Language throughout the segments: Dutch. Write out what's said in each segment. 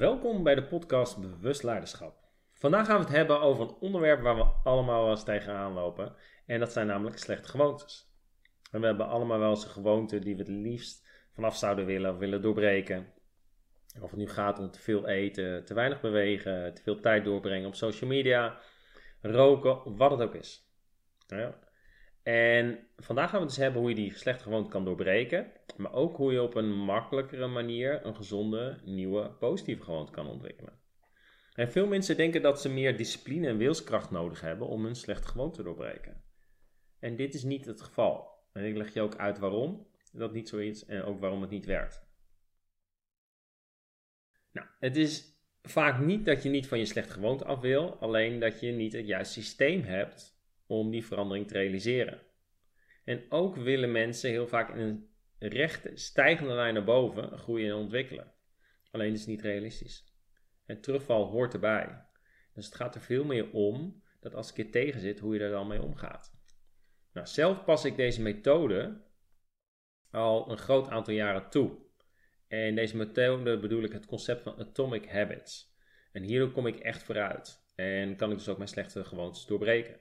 Welkom bij de podcast Bewust Leiderschap. Vandaag gaan we het hebben over een onderwerp waar we allemaal wel eens tegenaan lopen. En dat zijn namelijk slechte gewoontes. En we hebben allemaal wel eens een gewoonte die we het liefst vanaf zouden willen of willen doorbreken. Of het nu gaat om te veel eten, te weinig bewegen, te veel tijd doorbrengen op social media, roken, wat het ook is. Ja. En vandaag gaan we het dus hebben hoe je die slechte gewoonte kan doorbreken. Maar ook hoe je op een makkelijkere manier een gezonde, nieuwe, positieve gewoonte kan ontwikkelen. En veel mensen denken dat ze meer discipline en wilskracht nodig hebben om hun slechte gewoonte te doorbreken. En dit is niet het geval. En ik leg je ook uit waarom dat niet zo is en ook waarom het niet werkt. Nou, het is vaak niet dat je niet van je slechte gewoonte af wil, alleen dat je niet het juiste systeem hebt om die verandering te realiseren. En ook willen mensen heel vaak in een rechte, stijgende lijn naar boven groeien en ontwikkelen. Alleen is het niet realistisch. En terugval hoort erbij. Dus het gaat er veel meer om dat als ik je tegen zit, hoe je er dan mee omgaat. Nou, zelf pas ik deze methode al een groot aantal jaren toe. En deze methode bedoel ik het concept van atomic habits. En hierdoor kom ik echt vooruit. En kan ik dus ook mijn slechte gewoontes doorbreken.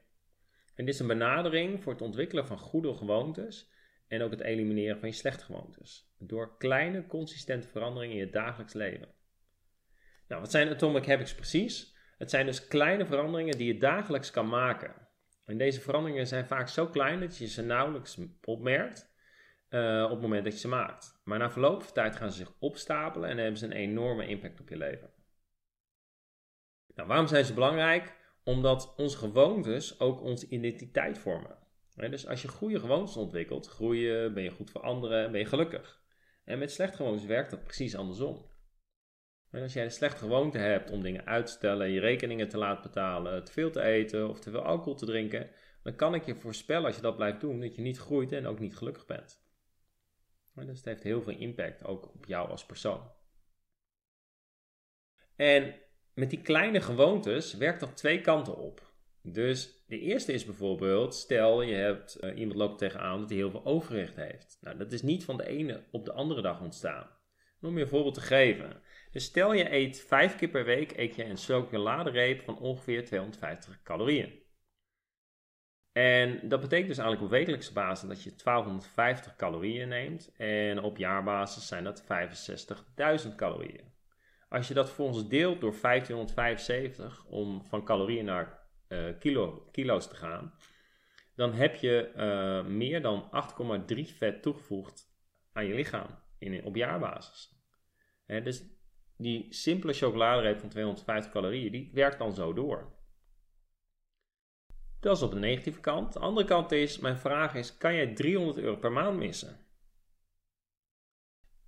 En dit is een benadering voor het ontwikkelen van goede gewoontes en ook het elimineren van je slechte gewoontes. Door kleine, consistente veranderingen in je dagelijks leven. Nou, wat zijn atomic habits precies? Het zijn dus kleine veranderingen die je dagelijks kan maken. En deze veranderingen zijn vaak zo klein dat je ze nauwelijks opmerkt uh, op het moment dat je ze maakt. Maar na verloop van tijd gaan ze zich opstapelen en hebben ze een enorme impact op je leven. Nou, waarom zijn ze belangrijk? Omdat onze gewoontes ook onze identiteit vormen. Dus als je goede gewoontes ontwikkelt, groeien, ben je goed voor anderen, ben je gelukkig. En met slechte gewoontes werkt dat precies andersom. En als jij een slechte gewoonte hebt om dingen uit te stellen, je rekeningen te laten betalen, te veel te eten of te veel alcohol te drinken, dan kan ik je voorspellen als je dat blijft doen, dat je niet groeit en ook niet gelukkig bent. Dus het heeft heel veel impact ook op jou als persoon. En met die kleine gewoontes werkt dat twee kanten op. Dus de eerste is bijvoorbeeld, stel je hebt uh, iemand loopt tegenaan dat hij heel veel overgewicht heeft. Nou, dat is niet van de ene op de andere dag ontstaan. Om je een voorbeeld te geven. Dus stel je eet vijf keer per week eet je een chocoladereep van ongeveer 250 calorieën. En dat betekent dus eigenlijk op wekelijkse basis dat je 1250 calorieën neemt. En op jaarbasis zijn dat 65.000 calorieën. Als je dat volgens deelt door 1575 om van calorieën naar kilo, kilo's te gaan, dan heb je uh, meer dan 8,3 vet toegevoegd aan je lichaam in, op jaarbasis. He, dus die simpele chocoladereep van 250 calorieën, die werkt dan zo door. Dat is op de negatieve kant. De andere kant is, mijn vraag is, kan jij 300 euro per maand missen?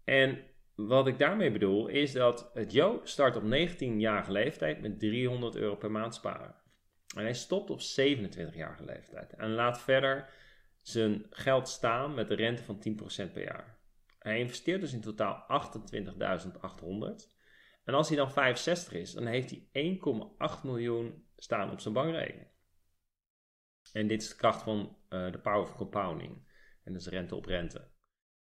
En wat ik daarmee bedoel is dat Joe start op 19-jarige leeftijd met 300 euro per maand sparen. En hij stopt op 27-jarige leeftijd en laat verder zijn geld staan met een rente van 10% per jaar. Hij investeert dus in totaal 28.800. En als hij dan 65 is, dan heeft hij 1,8 miljoen staan op zijn bankrekening. En dit is de kracht van uh, de power of compounding. En dus rente op rente.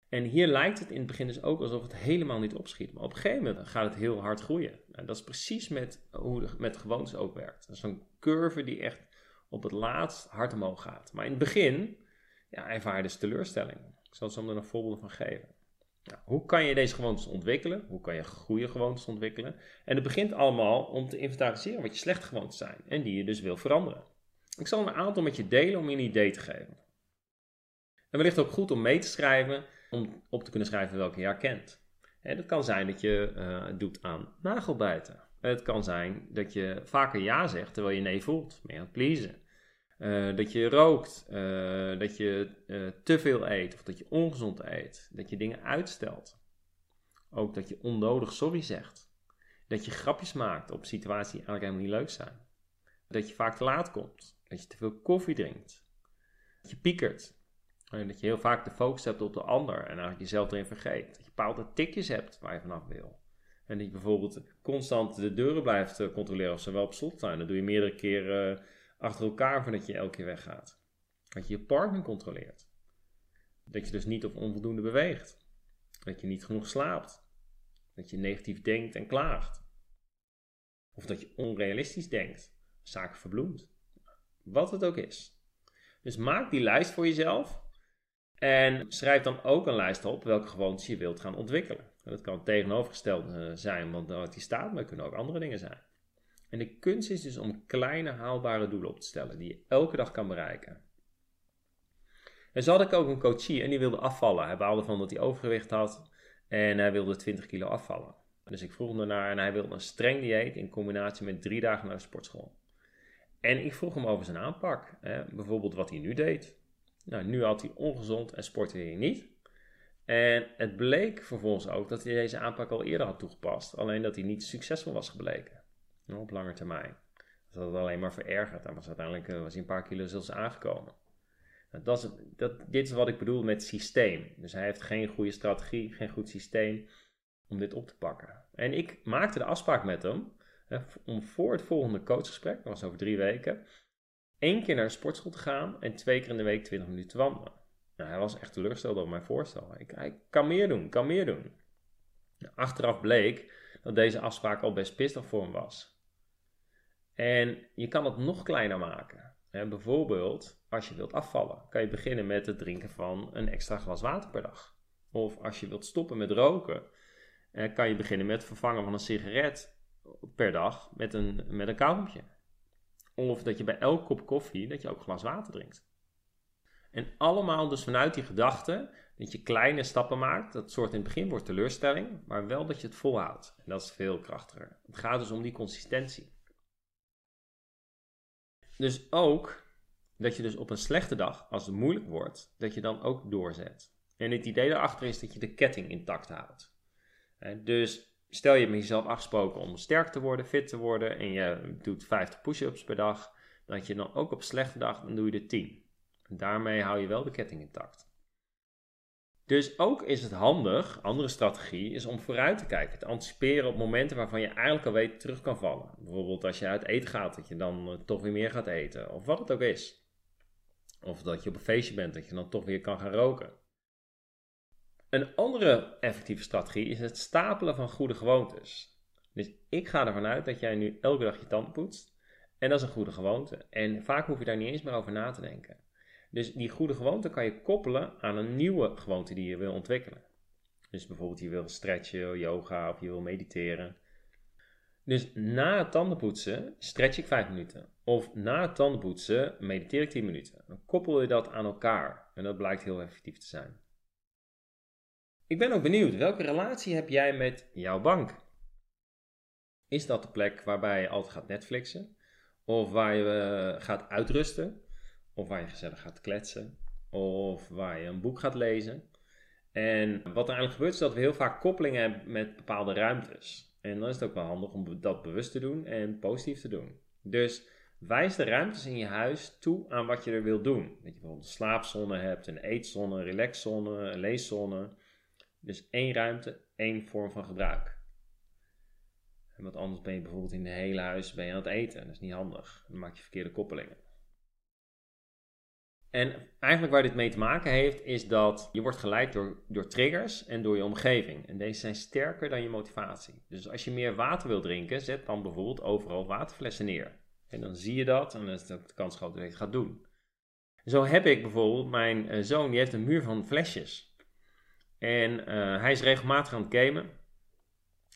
En hier lijkt het in het begin dus ook alsof het helemaal niet opschiet. Maar op een gegeven moment gaat het heel hard groeien. En dat is precies met hoe het met gewoontes ook werkt. Dat is een curve die echt op het laatst hard omhoog gaat. Maar in het begin ja, ervaar je dus teleurstelling. Ik zal zo er nog voorbeelden van geven. Nou, hoe kan je deze gewoontes ontwikkelen? Hoe kan je goede gewoontes ontwikkelen? En het begint allemaal om te inventariseren wat je slechte gewoontes zijn. En die je dus wil veranderen. Ik zal een aantal met je delen om je een idee te geven. En wellicht ook goed om mee te schrijven om op te kunnen schrijven welke je herkent. En dat kan zijn dat je uh, doet aan nagelbijten. Het kan zijn dat je vaker ja zegt terwijl je nee voelt, meer aan het pleasen. Uh, dat je rookt, uh, dat je te veel eet of dat je ongezond eet, dat je dingen uitstelt. Ook dat je onnodig sorry zegt. Dat je grapjes maakt op situaties die eigenlijk helemaal niet leuk zijn. Dat je vaak te laat komt. Dat je te veel koffie drinkt. Dat je piekert. Dat je heel vaak de focus hebt op de ander en eigenlijk jezelf erin vergeet. Dat je bepaalde tikjes hebt waar je vanaf wil. En dat je bijvoorbeeld constant de deuren blijft eh, controleren of ze wel op slot zijn. Dat doe je meerdere keren eh, achter elkaar voordat je elke keer weggaat. Dat je je partner controleert. Dat je dus niet of onvoldoende beweegt. Dat je niet genoeg slaapt. Dat je negatief denkt en klaagt. Of dat je onrealistisch denkt, zaken verbloemt. Wat het ook is. Dus maak die lijst voor jezelf. En schrijf dan ook een lijst op welke gewoontes je wilt gaan ontwikkelen. Dat kan tegenovergesteld eh, zijn, want wat die staat, maar het kunnen ook andere dingen zijn. En de kunst is dus om kleine haalbare doelen op te stellen die je elke dag kan bereiken. En zo had ik ook een coachie en die wilde afvallen. Hij baalde van dat hij overgewicht had en hij wilde 20 kilo afvallen. Dus ik vroeg hem en hij wilde een streng dieet in combinatie met drie dagen naar de sportschool. En ik vroeg hem over zijn aanpak. Hè, bijvoorbeeld wat hij nu deed. Nou, nu had hij ongezond en sportte hij niet. En het bleek vervolgens ook dat hij deze aanpak al eerder had toegepast. Alleen dat hij niet succesvol was gebleken. Nou, op lange termijn. Dat had het alleen maar verergerd. En was uiteindelijk eh, was hij een paar kilo zelfs aangekomen. Nou, dat is, dat, dit is wat ik bedoel met systeem. Dus hij heeft geen goede strategie, geen goed systeem om dit op te pakken. En ik maakte de afspraak met hem hè, om voor het volgende coachgesprek, dat was over drie weken, één keer naar de sportschool te gaan en twee keer in de week 20 minuten te wandelen. Nou, hij was echt teleurgesteld over mijn voorstel. Ik, hij kan meer doen, kan meer doen. Nou, achteraf bleek dat deze afspraak al best pittig voor hem was. En je kan het nog kleiner maken. bijvoorbeeld, als je wilt afvallen, kan je beginnen met het drinken van een extra glas water per dag. Of als je wilt stoppen met roken, eh, kan je beginnen met het vervangen van een sigaret per dag met een, met een. Of dat je bij elk kop koffie, dat je ook glas water drinkt. En allemaal dus vanuit die gedachte dat je kleine stappen maakt. Dat soort in het begin wordt teleurstelling, maar wel dat je het volhoudt. En dat is veel krachtiger. Het gaat dus om die consistentie. Dus ook dat je dus op een slechte dag, als het moeilijk wordt, dat je dan ook doorzet. En het idee daarachter is dat je de ketting intact houdt. Dus stel je hebt met jezelf afgesproken om sterk te worden, fit te worden en je doet 50 push-ups per dag, dat je dan ook op slechte dag, dan doe je er 10. En daarmee hou je wel de ketting intact. Dus ook is het handig, andere strategie, is om vooruit te kijken, te anticiperen op momenten waarvan je eigenlijk al weet terug kan vallen. Bijvoorbeeld als je uit eten gaat, dat je dan eh, toch weer meer gaat eten, of wat het ook is. Of dat je op een feestje bent, dat je dan toch weer kan gaan roken. Een andere effectieve strategie is het stapelen van goede gewoontes. Dus ik ga ervan uit dat jij nu elke dag je tanden poetst. En dat is een goede gewoonte. En vaak hoef je daar niet eens meer over na te denken. Dus die goede gewoonte kan je koppelen aan een nieuwe gewoonte die je wil ontwikkelen. Dus bijvoorbeeld je wil stretchen, yoga of je wil mediteren. Dus na het tandenpoetsen stretch ik 5 minuten. Of na het tandenpoetsen mediteer ik 10 minuten. Dan koppel je dat aan elkaar. En dat blijkt heel effectief te zijn. Ik ben ook benieuwd, welke relatie heb jij met jouw bank? Is dat de plek waarbij je altijd gaat Netflixen? Of waar je eh, gaat uitrusten? Of waar je gezellig gaat kletsen? Of waar je een boek gaat lezen? En wat er eigenlijk gebeurt is dat we heel vaak koppelingen hebben met bepaalde ruimtes. En dan is het ook wel handig om dat bewust te doen en positief te doen. Dus wijs de ruimtes in je huis toe aan wat je er wil doen. Dat je bijvoorbeeld een slaapzone hebt, een eetzone, een relaxzone, een leeszone. Dus één ruimte, één vorm van gebruik. En wat anders ben je bijvoorbeeld in de hele huis ben je aan het eten. Dat is niet handig. Dan maak je verkeerde koppelingen. En eigenlijk waar dit mee te maken heeft, is dat je wordt geleid door, door triggers en door je omgeving. En deze zijn sterker dan je motivatie. Dus als je meer water wil drinken, zet dan bijvoorbeeld overal waterflessen neer. En dan zie je dat en dan is het de kans groot dat je het gaat doen. Zo heb ik bijvoorbeeld, mijn eh, zoon die heeft een muur van flesjes. En eh, hij is regelmatig aan het gamen.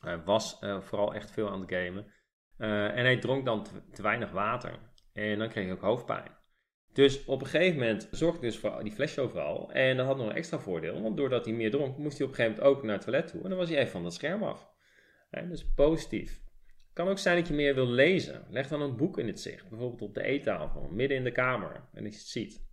Hij was uh, vooral echt veel aan het gamen. Uh, en hij dronk dan te, weinig water. En dan kreeg hij ook hoofdpijn. Dus op een gegeven moment zorgde dus voor die flesje overal. En dat had nog een extra voordeel. Want doordat hij meer dronk, moest hij op een gegeven moment ook naar het toilet toe. En dan was hij even van dat scherm af. dus positief. Het kan ook zijn dat je meer wil lezen. Leg dan een boek in het zicht. Bijvoorbeeld op de eettafel, midden in de kamer. En dat je het ziet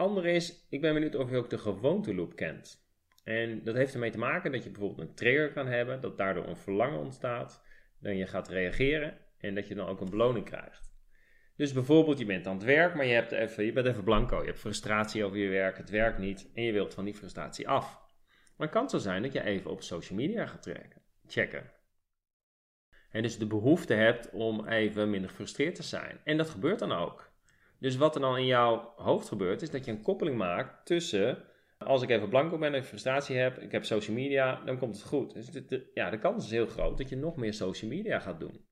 andere is, ik ben benieuwd of je ook de gewoonteloop kent. En dat heeft ermee te maken dat je bijvoorbeeld een trigger kan hebben, dat daardoor een verlangen ontstaat, dan je gaat reageren en dat je dan ook een beloning krijgt. Dus bijvoorbeeld, je bent aan het werk, maar je, hebt even, je bent even blanco. Je hebt frustratie over je werk, het werkt niet en je wilt van die frustratie af. Maar het kan zo zijn dat je even op social media gaat checken. En dus de behoefte hebt om even minder gefrustreerd te zijn. En dat gebeurt dan ook. Dus wat er dan in jouw hoofd gebeurt, is dat je een koppeling maakt tussen Als ik even blanco ben en frustratie heb, ik heb social media, dan komt het goed. Dus de, ja, de kans is heel groot dat je nog meer social media gaat doen.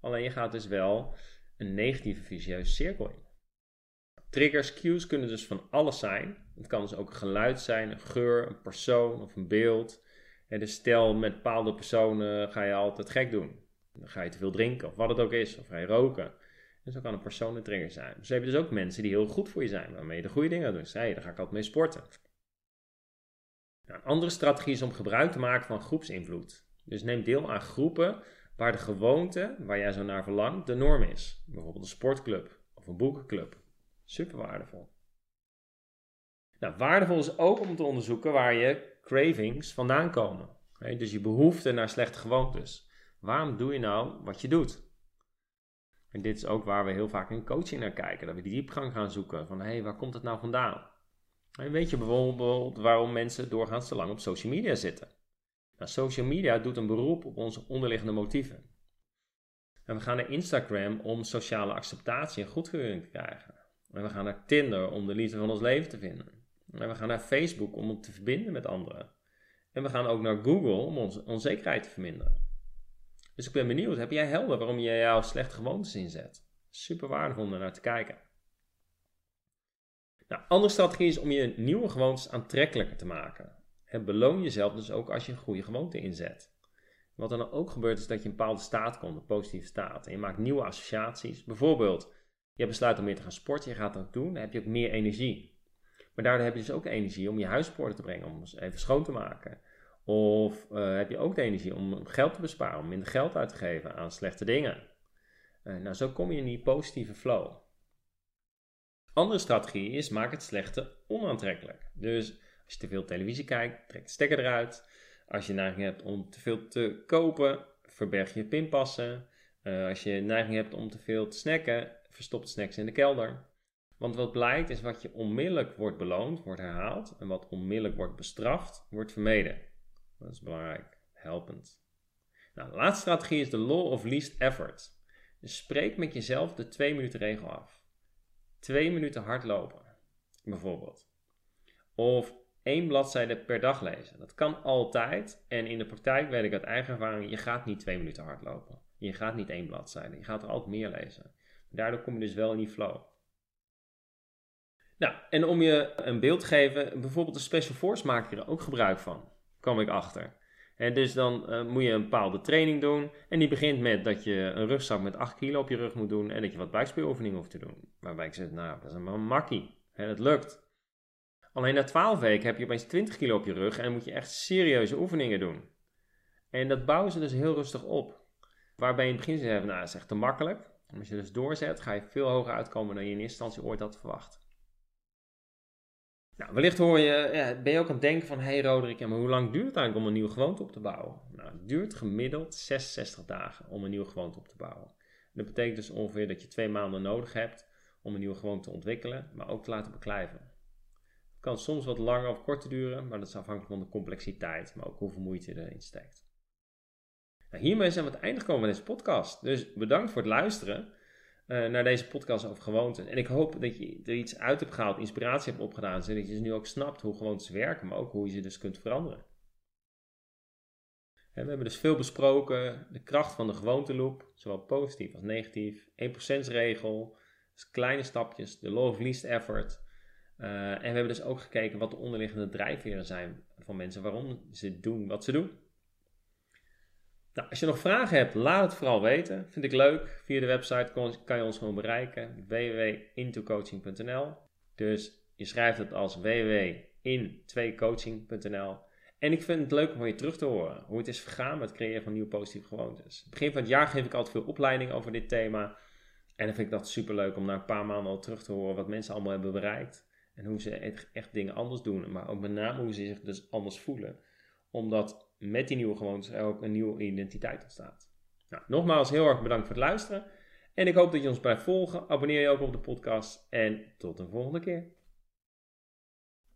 Alleen je gaat dus wel een negatieve vicieuze cirkel in. Triggers, cues kunnen dus van alles zijn. Het kan dus ook een geluid zijn, een geur, een persoon of een beeld. En dus stel met bepaalde personen ga je altijd gek doen. Dan ga je te veel drinken of wat het ook is, of ga je roken. En zo kan een persoon een trigger zijn. Dus heb je dus ook mensen die heel goed voor je zijn, waarmee je de goede dingen doet. Dus daar ga ik altijd mee sporten. Nou, een andere strategie is om gebruik te maken van groepsinvloed. Dus neem deel aan groepen waar de gewoonte, waar jij zo naar verlangt, de norm is. Bijvoorbeeld een sportclub of een boekenclub. Super waardevol. Nou, waardevol is ook om te onderzoeken waar je cravings vandaan komen. dus je behoefte naar slechte gewoontes. Waarom doe je nou wat je doet? En dit is ook waar we heel vaak in coaching naar kijken. Dat we die diepgang gaan zoeken. Van hé, hey, waar komt het nou vandaan? Weet je bijvoorbeeld waarom mensen doorgaans te lang op social media zitten? Nou, social media doet een beroep op onze onderliggende motieven. En we gaan naar Instagram om sociale acceptatie en goedkeuring te krijgen. En we gaan naar Tinder om de liefde van ons leven te vinden. En we gaan naar Facebook om te verbinden met anderen. En we gaan ook naar Google om onze onzekerheid te verminderen. Dus ik ben benieuwd, heb jij helder waarom je jouw slechte gewoontes inzet? Super waardevol om naar te kijken. Nou, andere strategie is om je nieuwe gewoontes aantrekkelijker te maken. En beloon jezelf dus ook als je een goede gewoonte inzet. Wat er dan ook gebeurt is dat je een bepaalde staat komt, een positieve staat. En je maakt nieuwe associaties. Bijvoorbeeld, je besluit om meer te gaan sporten, je gaat dat doen, dan heb je ook meer energie. Maar daardoor heb je dus ook energie om je huis te brengen, om eens even schoon te maken. Of uh, heb je ook de energie om geld te besparen, om minder geld uit te geven aan slechte dingen. Uh, nou, zo kom je in die positieve flow. Andere strategie is maak het slechte onaantrekkelijk. Dus als je te veel televisie kijkt, trek de stekker eruit. Als je neiging hebt om te veel te kopen, verberg je pinpassen. Uh, als je neiging hebt om te veel te snacken, verstop de snacks in de kelder. Want wat blijkt is wat je onmiddellijk wordt beloond, wordt herhaald. En wat onmiddellijk wordt bestraft, wordt vermeden. Dat is belangrijk, helpend. Nou, de laatste strategie is de law of least effort. Dus spreek met jezelf de 2 minuten regel af. 2 minuten hardlopen, bijvoorbeeld. Of één bladzijde per dag lezen. Dat kan altijd. En in de praktijk weet ik uit eigen ervaring, je gaat niet 2 minuten hardlopen. Je gaat niet één bladzijde. Je gaat er altijd meer lezen. Daardoor kom je dus wel in die flow. Nou, en om je een beeld te geven, bijvoorbeeld de Special Force maak je er ook gebruik van kwam ik achter. En dus dan uh, moet je een bepaalde training doen. En die begint met dat je een rugzak met 8 kilo op je rug moet doen. En dat je wat buikspieroefeningen hoeft te doen. Waarbij ik zeg, nou, dat is een makkie. En het lukt. Alleen na 12 weken heb je opeens 20 kilo op je rug. En moet je echt serieuze oefeningen doen. En dat bouwen ze dus heel rustig op. Waarbij in het begin zegt, nou, dat is echt te makkelijk. Als je dus doorzet, ga je veel hoger uitkomen dan je in eerste instantie ooit had verwacht. Nou, wellicht hoor je, ja, ben je ook aan het denken van, hé hey Roderick, maar hoe lang duurt het eigenlijk om een nieuwe gewoonte op te bouwen? Nou, het duurt gemiddeld 66 dagen om een nieuwe gewoonte op te bouwen. Dat betekent dus ongeveer dat je twee maanden nodig hebt om een nieuwe gewoonte te ontwikkelen, maar ook te laten beklijven. Het kan soms wat langer of korter duren, maar dat is afhankelijk van de complexiteit, maar ook hoeveel moeite je erin steekt. Nou, hiermee zijn we aan het einde gekomen van deze podcast. Dus bedankt voor het luisteren. Uh, naar deze podcast over gewoonten. En ik hoop dat je er iets uit hebt gehaald, inspiratie hebt opgedaan, zodat je dus nu ook snapt hoe gewoontes werken, maar ook hoe je ze dus kunt veranderen. En we hebben dus veel besproken, de kracht van de gewoonteloop, zowel positief als negatief, 1% regel, dus kleine stapjes, de law of least effort. Uh, en we hebben dus ook gekeken wat de onderliggende drijfveren zijn van mensen, waarom ze doen wat ze doen. Nou, als je nog vragen hebt, laat het vooral weten. Vind ik leuk. Via de website kan je ons gewoon bereiken. www.intocoaching.nl Dus je schrijft het als www.in2coaching.nl En ik vind het leuk om van je terug te horen. Hoe het is vergaan met het creëren van nieuwe positieve gewoontes. Begin van het jaar geef ik altijd veel opleiding over dit thema. En dan vind ik dat super leuk om na een paar maanden al terug te horen wat mensen allemaal hebben bereikt. En hoe ze echt dingen anders doen. Maar ook met name hoe ze zich dus anders voelen. Omdat met die nieuwe gewoontes er ook een nieuwe identiteit ontstaat. Nou, nogmaals heel erg bedankt voor het luisteren. En ik hoop dat je ons blijft volgen. Abonneer je ook op de podcast. En tot een volgende keer.